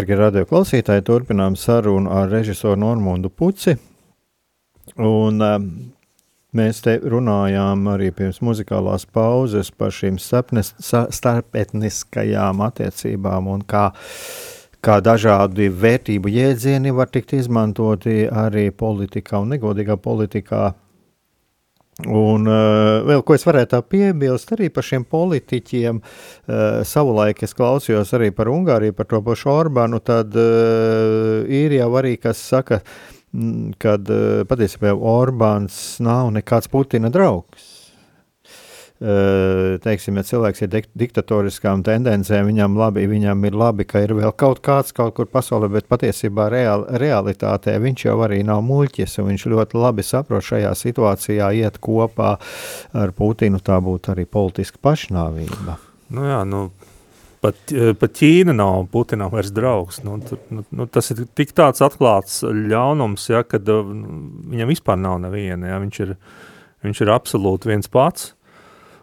Are Darbie radioklausītāji, turpinām sarunu ar režisoru Normundu Puci. Un, um, mēs te runājām arī pirms muzikālās pauzes par šīm starpetniskajām attiecībām un kā, kā dažādi vērtību jēdzieni var tikt izmantoti arī politikā un negodīgā politikā Un uh, vēl ko es varētu piebilst arī par šiem politiķiem. Uh, savulaik es klausījos arī par Ungāriju, par to pašu Orbānu. Tad uh, ir jau arī kas saka, kad uh, patiesībā Orbāns nav nekāds Putina draugs teiksim, ja cilvēks ir diktatoriskām tendencēm, viņam, labi, viņam ir labi, ka ir vēl kaut kāds kaut kur pasaulē, bet patiesībā real, realitātē viņš jau arī nav muļķis, viņš ļoti labi saprot šajā situācijā iet kopā ar Putinu, tā būtu arī politiska pašnāvība. Nu jā, nu, pat, pat Ķīna nav Putinam vairs draugs. Nu, tu, nu, nu, tas ir tik tāds atklāts ļaunums, ja, kad viņam vispār nav neviena. Ja, viņš, ir, viņš ir absolūti viens pats.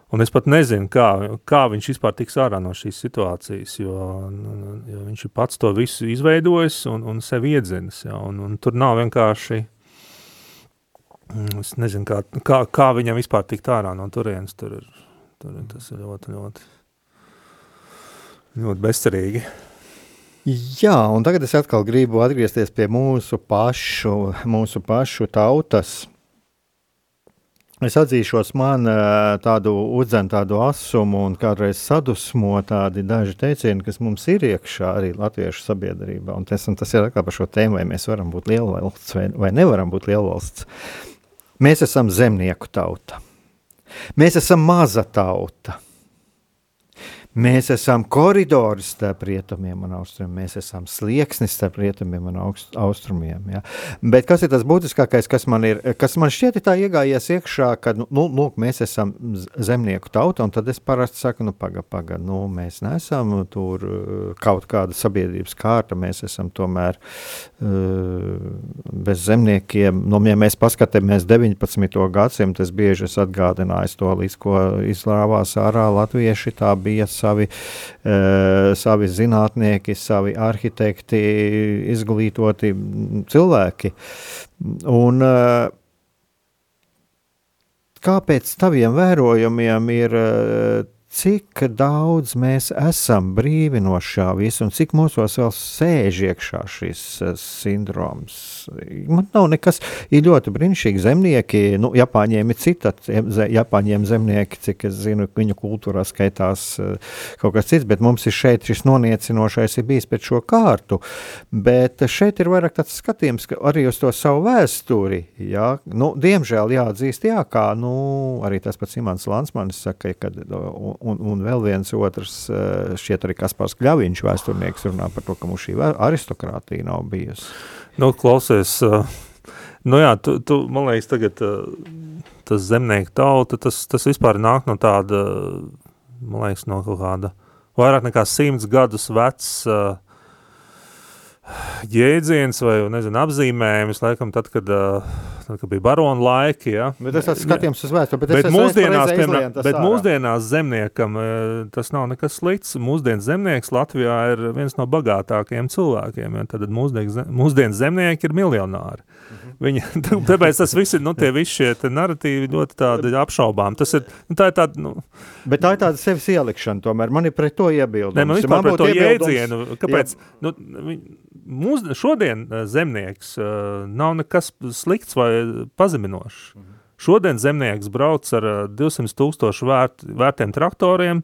Un es pat nezinu, kā, kā viņš vispār tiks ārā no šīs situācijas, jo, nu, nu, jo viņš ir pats to visu izveidojis un, un sev iedzinis. Ja, un, un tur nav vienkārši, mm, es nezinu, kā, kā, kā viņam vispār tikt ārā no turienes. Tur ir, tur ir, tas ir ļoti, ļoti, ļoti bezcerīgi. Jā, un tagad es atkal gribu atgriezties pie mūsu pašu, mūsu pašu tautas Es atzīšos, man tādu uzdzen tādu asumu un kādreiz sadusmo tādi daži teicieni, kas mums ir iekšā arī latviešu sabiedrībā. Un tas, un tas ir atkal par šo tēmu, vai mēs varam būt lielvalsts vai, vai nevaram būt lielvalsts. Mēs esam zemnieku tauta. Mēs esam maza tauta. Mēs esam koridors starp rietumiem un austrumiem, mēs esam slieksnis starp rietumiem un augst, austrumiem. Ja. Bet kas ir tas būtiskākais, kas man, ir, kas man šķiet tā iegājies iekšā, ka nu, nu, lūk, mēs esam zemnieku tauta, un tad es parasti saku, nu, paga, paga, nu, mēs neesam tur uh, kaut kāda sabiedrības kārta, mēs esam tomēr uh, bez zemniekiem. Nu, ja mēs paskatāmies 19. gadsimtu, es bieži esmu atgādinājis to, līdz ko izrāvās ārā latvieši, tā bija savi, uh, savi zinātnieki, savi arhitekti, izglītoti cilvēki. Un, uh, kāpēc taviem vērojumiem ir uh, cik daudz mēs esam brīvi no šā visa un cik mūsos vēl sēž iekšā šis uh, sindroms. Man nav nekas, ir ļoti brīnišķīgi zemnieki, nu, Japāņiem ir cita, Japāņiem zemnieki, cik es zinu, viņu kultūrā skaitās uh, kaut kas cits, bet mums ir šeit šis noniecinošais ir bijis pēc šo kārtu, bet šeit ir vairāk tāds skatījums arī uz to savu vēsturi, jā, nu, diemžēl jāatzīst, jā, kā, nu, arī tas pats Imants Lansmanis saka, kad, un, un vēl viens otrs, eh, šķiet arī Kaspars Kļaviņš, vēsturnieks, runā par to, ka mums šī aristokrātija nav bijusi. Nu, klausies, eh, nu jā, tu, tu man liekas, tagad eh, tas zemnieku tauta, tas, tas vispār nāk no tāda, man liekas, no kaut kāda vairāk nekā simts gadus vecs uh, jēdziens vai, nezinu, apzīmējums, laikam, tad, kad, tad, kad bija barona laiki, ja. Bet tas tāds skatījums uz vēsturi, bet, bet mūsdienās, piemēram, bet mūsdienās zemniekam tas nav nekas slikts. Mūsdienas zemnieks Latvijā ir viens no bagātākajiem cilvēkiem, ja. tad mūsdienas zemnieki ir miljonāri. Viņa, tāpēc tas viss ir, nu, tie visi šie narratīvi ļoti tādi apšaubām. Tas ir, nu, tā ir tāda, nu. Bet tā ir tāda sevis ielikšana tomēr. Man ir pret to iebildums. Ne, man vispār man pret to iedzienu. Kāpēc? Jā. Nu, mūs, šodien eh, zemnieks uh, nav nekas slikts vai pazeminošs. Mhm. Šodien zemnieks brauc ar 200 tūkstošu vērt, vērtiem traktoriem,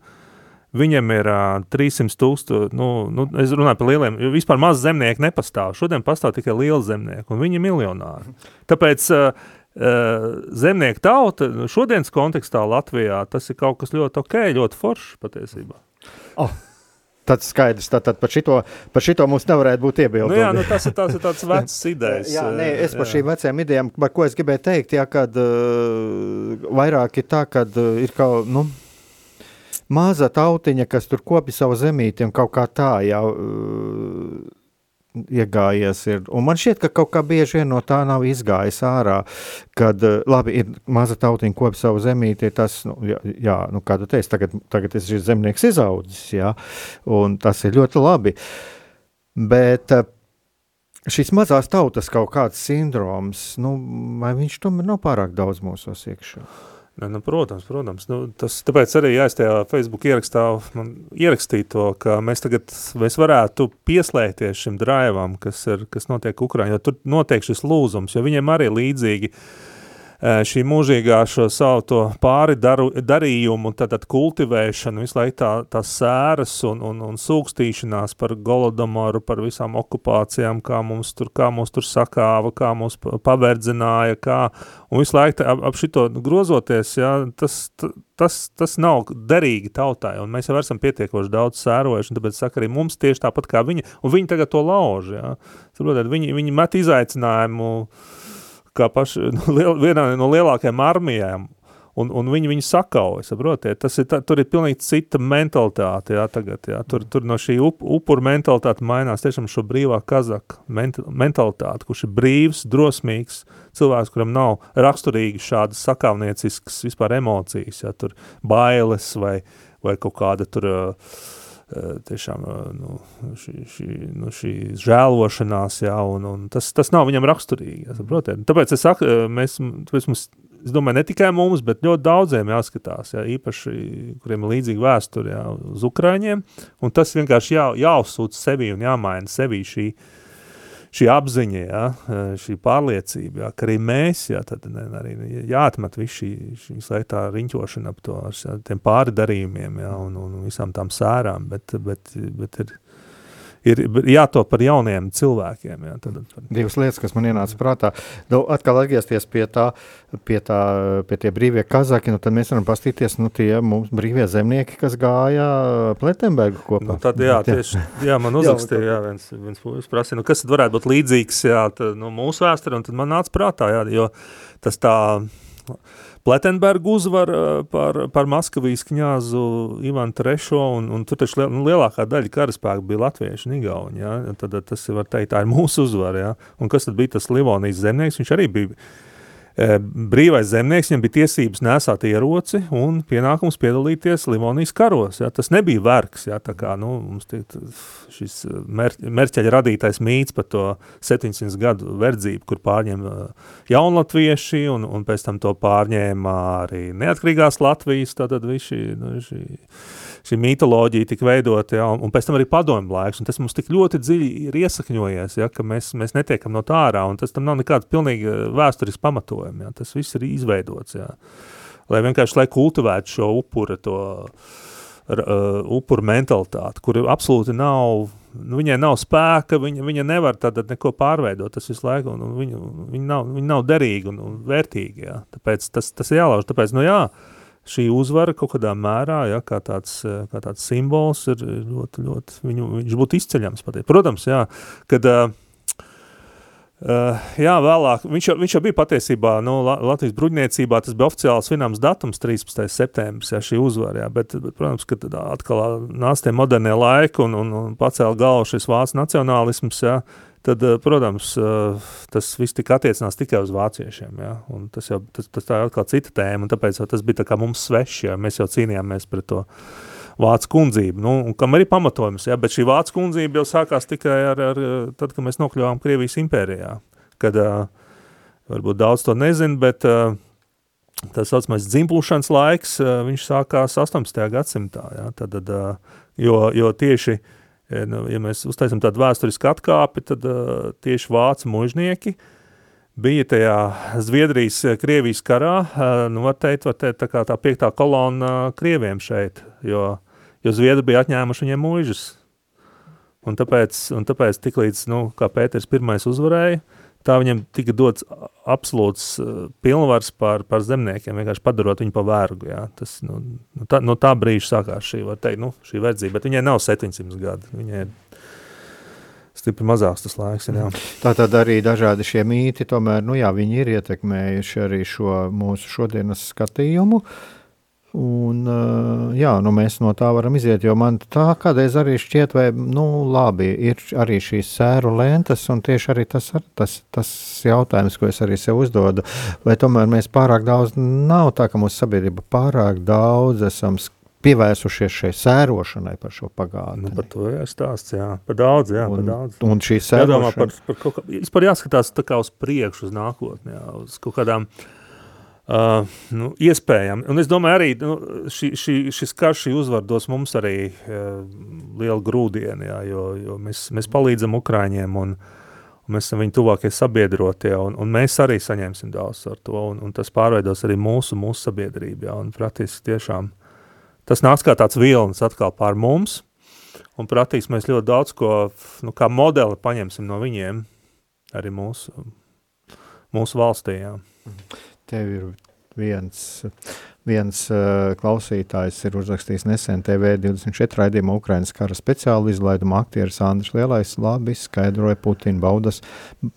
Viņam ir uh, 300 tūkstoši, nu, nu, es runāju par lieliem, jo vispār maz zemnieku nepastāv. Šodien pastāv tikai lieli zemnieki, un viņi ir miljonāri. Tāpēc uh, uh, zemnieku tauta šodienas kontekstā Latvijā tas ir kaut kas ļoti ok, ļoti foršs patiesībā. Oh. Tad skaidrs, tad, tad par, šito, par šito mums nevarētu būt iebildumi. Nu jā, nu tas ir, tas ir tāds vecs idejas. jā, nē, es par šīm vecajām idejām, par ko es gribēju teikt, jā, kad uh, vairāk ir tā, kad uh, ir kaut, nu, maza tautiņa, kas tur kopja savu zemīti un kaut kā tā jau uh, iegājies. Ir. Un man šķiet, ka kaut kā bieži vien no tā nav izgājis ārā, kad uh, labi, ir maza tautiņa kopja savu zemīti, tas, nu, jā, jā nu, kā tu teici, tagad, tagad ir šis zemnieks izaudzis, jā, un tas ir ļoti labi. Bet uh, šis mazās tautas kaut kāds sindroms, nu, vai viņš tomēr nav pārāk daudz mūsos iekšā? Ne, nu, protams, protams. Nu, tas, tāpēc arī es tajā Facebook ierakstā ierakstīju to, ka mēs tagad mēs varētu pieslēgties šim draivam, kas, ir, kas notiek Ukraiņā, tur notiek šis lūzums, jo viņiem arī līdzīgi uh, šī mūžīgā šo savu pāri daru, darījumu, tātad kultivēšanu, visu laiku tā, tās sēras un, un, un sūkstīšanās par golodomoru, par visām okupācijām, kā mums tur, kā mums tur sakāva, kā mums paverdzināja, kā, un visu laiku ap, ap šito grozoties, jā, tas, tas, tas nav derīgi tautai, un mēs jau esam pietiekoši daudz sērojuši, un tāpēc saka arī mums tieši tāpat kā viņi, un viņi tagad to lauž, jā. Saprotiet, viņi, viņi met izaicinājumu, uh, kā paši, nu, liel, vienā no lielākajām armijām, un, un viņi viņu sakauja, saprotiet, tas ir, tā, tur ir pilnīgi cita mentalitāte, jā, tagad, jā, tur, tur no šī up, upuru mentalitāte mainās tiešām šo brīvā kazaka mentalitāte, kurš ir brīvs, drosmīgs, cilvēks, kuram nav raksturīgi šādas sakāvnieciskas vispār emocijas, jā, tur bailes vai, vai kaut kāda tur uh, tiešām nu, šī, šī, nu, šī žēlošanās, jā, un, un tas, tas nav viņam raksturīgi, jā, saprotiet. Tāpēc es saku, mēs, tāpēc mums, es domāju, ne tikai mums, bet ļoti daudziem jāskatās, jā, īpaši, kuriem ir līdzīga vēsture, jā, uz Ukraiņiem, un tas vienkārši jā, jāuzsūt sevi un jāmaina sevi šī, uh, šī apziņa, ja, šī pārliecība, ja, ka arī mēs, ja, tad arī jāatmet visu šī, šī slēgtā riņķošana ap to, ar tiem pārdarījumiem, ja, un, un visām tām sērām, bet, bet, bet ir, ir jātop par jauniem cilvēkiem. Jā, tad, tad. Divas lietas, kas man ienāca prātā. Nu, atkal atgriezties pie tā, pie, tā, pie tie brīvie kazaki, nu, tad mēs varam pastīties, nu, tie mums brīvie zemnieki, kas gāja Pletenbergu kopā. Nu, tad, jā, tieši, jā, man uzrakstīja, jā, viens, viens prasīja, nu, kas tad varētu būt līdzīgs, jā, tad, nu, mūsu vēsture, un tad man nāca prātā, jā, jo tas tā, Pletenberga uzvar par, par Maskavijas kņāzu Ivanu III, un, un tur taču liel, nu, lielākā daļa karaspēka bija latvieši un igauni, ja? tad tas var teikt, tā ir mūsu uzvara, ja? un kas tad bija tas Livonijas zemnieks, viņš arī bija brīvais zemnieks, viņam bija tiesības nesāt ieroci un pienākums piedalīties Livonijas karos. Ja. Tas nebija vergs, ja, tā kā, nu, mums tiek šis mer, merķeļa radītais mīts par to 700 gadu verdzību, kur pārņem jaunatvieši un, un pēc tam to pārņēma arī neatkarīgās Latvijas, tātad visi, nu, šī, šī mitoloģija tika veidota, ja, un pēc tam arī padomju laiks, un tas mums tik ļoti dziļi ir iesakņojies, ja, ka mēs, mēs netiekam no tā ārā, un tas tam nav nekāds pilnīgi vēsturisks pamatojumi, ja, tas viss ir izveidots, ja. lai vienkārši, lai kultivētu šo upura, to uh, upura mentalitāti, kur absolūti nav, nu, viņai nav spēka, viņa, viņa nevar tad neko pārveidot, tas visu laiku, un, un viņa, viņa, nav, viņa nav derīga un, un vērtīga, ja. tāpēc tas, tas jālauž, tāpēc, nu jā, šī uzvara kaut kādā mērā, ja, kā, tāds, kā tāds simbols, ir ļoti, ļoti, viņu, viņš būtu izceļams. Patiet. Protams, jā, kad uh, jā, vēlāk. Viņš jau, viņš jau bija patiesībā nu, Latvijas bruņniecībā. Tas bija oficiāls zināms datums, 13. septembris, ja šī uzvara. Jā, bet, bet, protams, ka atkal nāca tie modernie laiki un, un, un pacēla galvu šis vācu nacionālisms. Jā, tad, eh, protams, eh, tas viss tika attiecināts tikai uz vāciešiem. Ja? Un tas, jau, tas, tas tā ir atkal cita tēma, un tāpēc tas bija mums svešs, ja mēs jau cīnījāmies pret to vācu kundzību, nu, kam arī pamatojums, ja? bet šī vācu kundzība jau sākās tikai ar, ar tad, kad mēs nokļuvām Krievijas impērijā, kad uh, varbūt daudz to nezin, bet tas saucamais dzimplušanas laiks, viņš sākās 18. gadsimtā, ja? tad, jo, jo tieši uh, ja mēs uztaisam tādu vēsturisku atkāpi, tad uh, tieši vācu mužnieki bija tajā Zviedrijas, Krievijas karā, uh, nu, var teikt, tā kā tā piektā kolona Krieviem šeit, jo, jo Zviedri bija atņēmuši viņiem mužus. Un tāpēc, un tāpēc tik līdz, nu, kā Pēters pirmais uzvarēja, tā viņam tika dots absolūts pilnvars par, par zemniekiem, vienkārši padarot viņu par vergu. Jā. Tas, nu, nu, tā, no tā brīža sākās šī, teikt, nu, šī verdzība, bet viņai nav 700 gadi. Viņai stipri mazāks tas laiks. Jā. Tā tad arī dažādi šie mīti, tomēr, nu jā, viņi ir ietekmējuši arī šo mūsu šodienas skatījumu. Uh, Un, jā, nu mēs no tā varam iziet, jo man tā kādreiz arī šķiet, vai nu, labi, ir arī šīs sēru lentes, un tieši arī tas, tas, tas jautājums, ko es arī sev uzdodu, vai tomēr mēs pārāk daudz, nav tā, ka mūsu sabiedrība pārāk daudz esam pievērsušies šai sērošanai par šo pagātni. Nu, par to ir stāsts, jā, par daudz, jā, un, par daudz. Un šī sērošana. Jādomā par, par kaut kā, vispār jāskatās tā kā uz priekšu, uz nākotni, jā, uz kaut kādām, uh, Uh, nu, iespējami. Un es domāju, arī nu, šī, šī, šis karš, šī uzvara dos mums arī uh, lielu grūdienu, jā, jo, jo mēs, mēs palīdzam Ukraiņiem un, un mēs esam viņu tuvākie sabiedrotie, un, un mēs arī saņemsim daudz ar to, un, un tas pārveidos arī mūsu, mūsu sabiedrību, jā, un praktiski tiešām tas nāks kā tāds vilnis atkal pār mums, un praktiski mēs ļoti daudz ko, nu, kā modeli paņemsim no viņiem, arī mūsu, mūsu valstī, jā. Mhm tev ir viens, viens uh, klausītājs ir uzrakstījis nesen TV24 raidījumā Ukrainas kara speciālu izlaidumu aktieris Andris Lielais labi skaidroja Putina baudas,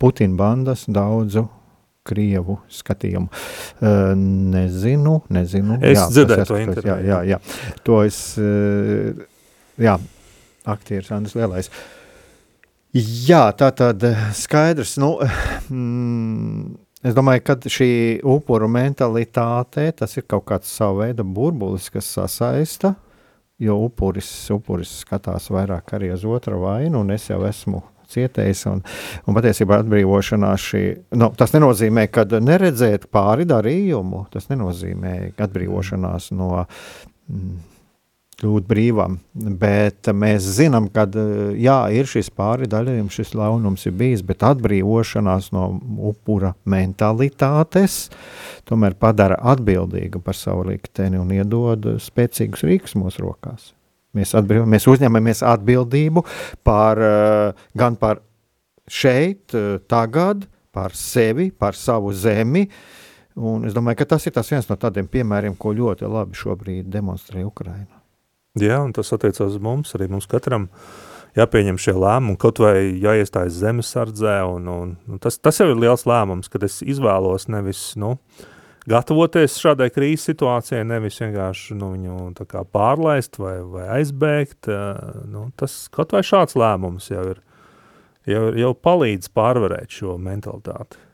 Putina bandas daudzu Krievu skatījumu. Uh, nezinu, nezinu. Es jā, dzirdēju to interviju. Jā, jā, jā. To es, uh, jā, aktieris Andris Lielais. Jā, tā tad skaidrs, nu, mm, Es domāju, ka šī upuru mentalitāte, tas ir kaut kāds sava veida burbulis, kas sasaista, jo upuris, upuris skatās vairāk arī uz otra vainu, un es jau esmu cietējis. Un, un patiesībā atbrīvošanās šī, nu, tas nenozīmē, ka neredzēt pāri darījumu, tas nenozīmē atbrīvošanās no. Mm, kļūt brīvam. Bet mēs zinām, ka jā, ir šis pāri daļējums, šis launums ir bijis, bet atbrīvošanās no upura mentalitātes tomēr padara atbildīgu par savu likteni un iedod spēcīgus rīkus mūsu rokās. Mēs, atbrīv, mēs uzņemamies atbildību par, gan par šeit, tagad, par sevi, par savu zemi. Un es domāju, ka tas ir tas viens no tādiem piemēriem, ko ļoti labi šobrīd demonstrē Ukraina. Jā, un tas attiecās uz mums, arī mums katram jāpieņem šie lēmumi, kaut vai jāiestājas zemesardzē, un, un, un tas, tas jau ir liels lēmums, kad es izvēlos nevis, nu, gatavoties šādai krīzes situācijai, nevis vienkārši nu, viņu pārlaist vai, vai aizbēgt, nu, tas kaut vai šāds lēmums jau ir, jau, jau palīdz pārvarēt šo mentalitāti.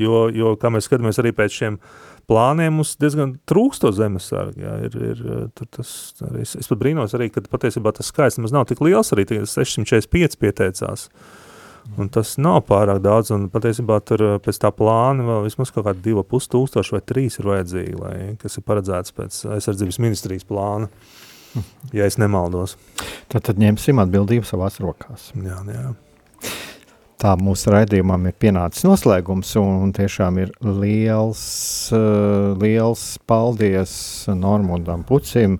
Jo, jo, kā mēs skatāmies arī pēc šiem plāniem, mums diezgan trūkst to zemesargu. Jā, ir, ir, tas, arī, es, es pat brīnos arī, ka patiesībā tas skaits nemaz nav tik liels, arī 645 pieteicās. Un tas nav pārāk daudz, un patiesībā tur pēc tā plāna vēl vismaz kaut kādi divi pus tūkstoši vai trīs ir vajadzīgi, lai, kas ir paredzēts pēc aizsardzības ministrijas plāna, ja es nemaldos. Tad, tad ņemsim atbildību savās rokās. Jā, jā tā mūsu raidījumam ir pienācis noslēgums, un tiešām ir liels, uh, liels paldies Normundam Pucim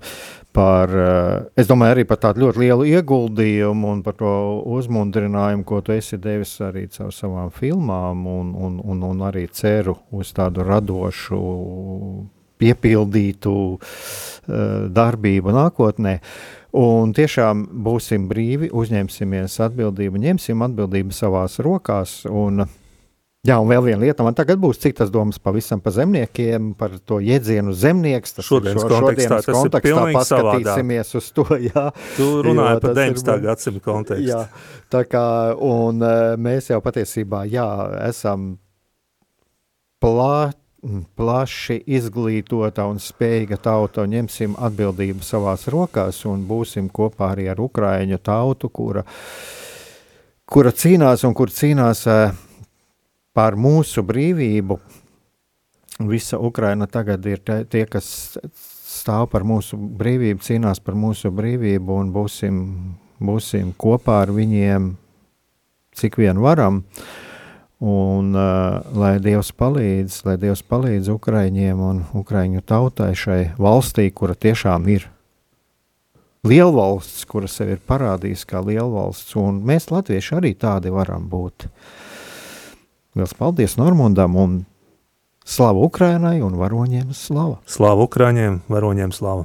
par, uh, es domāju, arī par tādu ļoti lielu ieguldījumu un par to uzmundrinājumu, ko tu esi devis arī caur savām filmām, un, un, un, un arī ceru uz tādu radošu, piepildītu uh, darbību nākotnē. Uh, Un tiešām būsim brīvi, uzņemsimies atbildību, ņemsim atbildību savās rokās. Un, Jā, un vēl viena lieta, man tagad būs citas domas pavisam par zemniekiem, par to jēdzienu zemnieks. Tas šodienas, šo, kontekstā, šodienas kontekstā paskatīsimies savādāk. uz to. Jā, tu runāji par 19. gadsimta kontekstu. Jā, tā kā, un mēs jau patiesībā, jā, esam plāt plaši izglītota un spējīga tauta, un ņemsim atbildību savās rokās un būsim kopā arī ar Ukraiņu tautu, kura, kura cīnās un kur cīnās eh, par mūsu brīvību. Visa Ukraina tagad ir tie kas stāv par mūsu brīvību, cīnās par mūsu brīvību, un būsim, būsim kopā ar viņiem, cik vien varam. Uh, Un, uh, lai Dievs palīdz, lai Dievs palīdz Ukraiņiem un Ukraiņu tautai šai valstī, kura tiešām ir lielvalsts, kura sev ir parādījusi kā lielvalsts, un mēs latvieši arī tādi varam būt. Liels paldies Normundam un slavu Ukrainai un varoņiem slava. Slavu Ukraiņiem, varoņiem slava.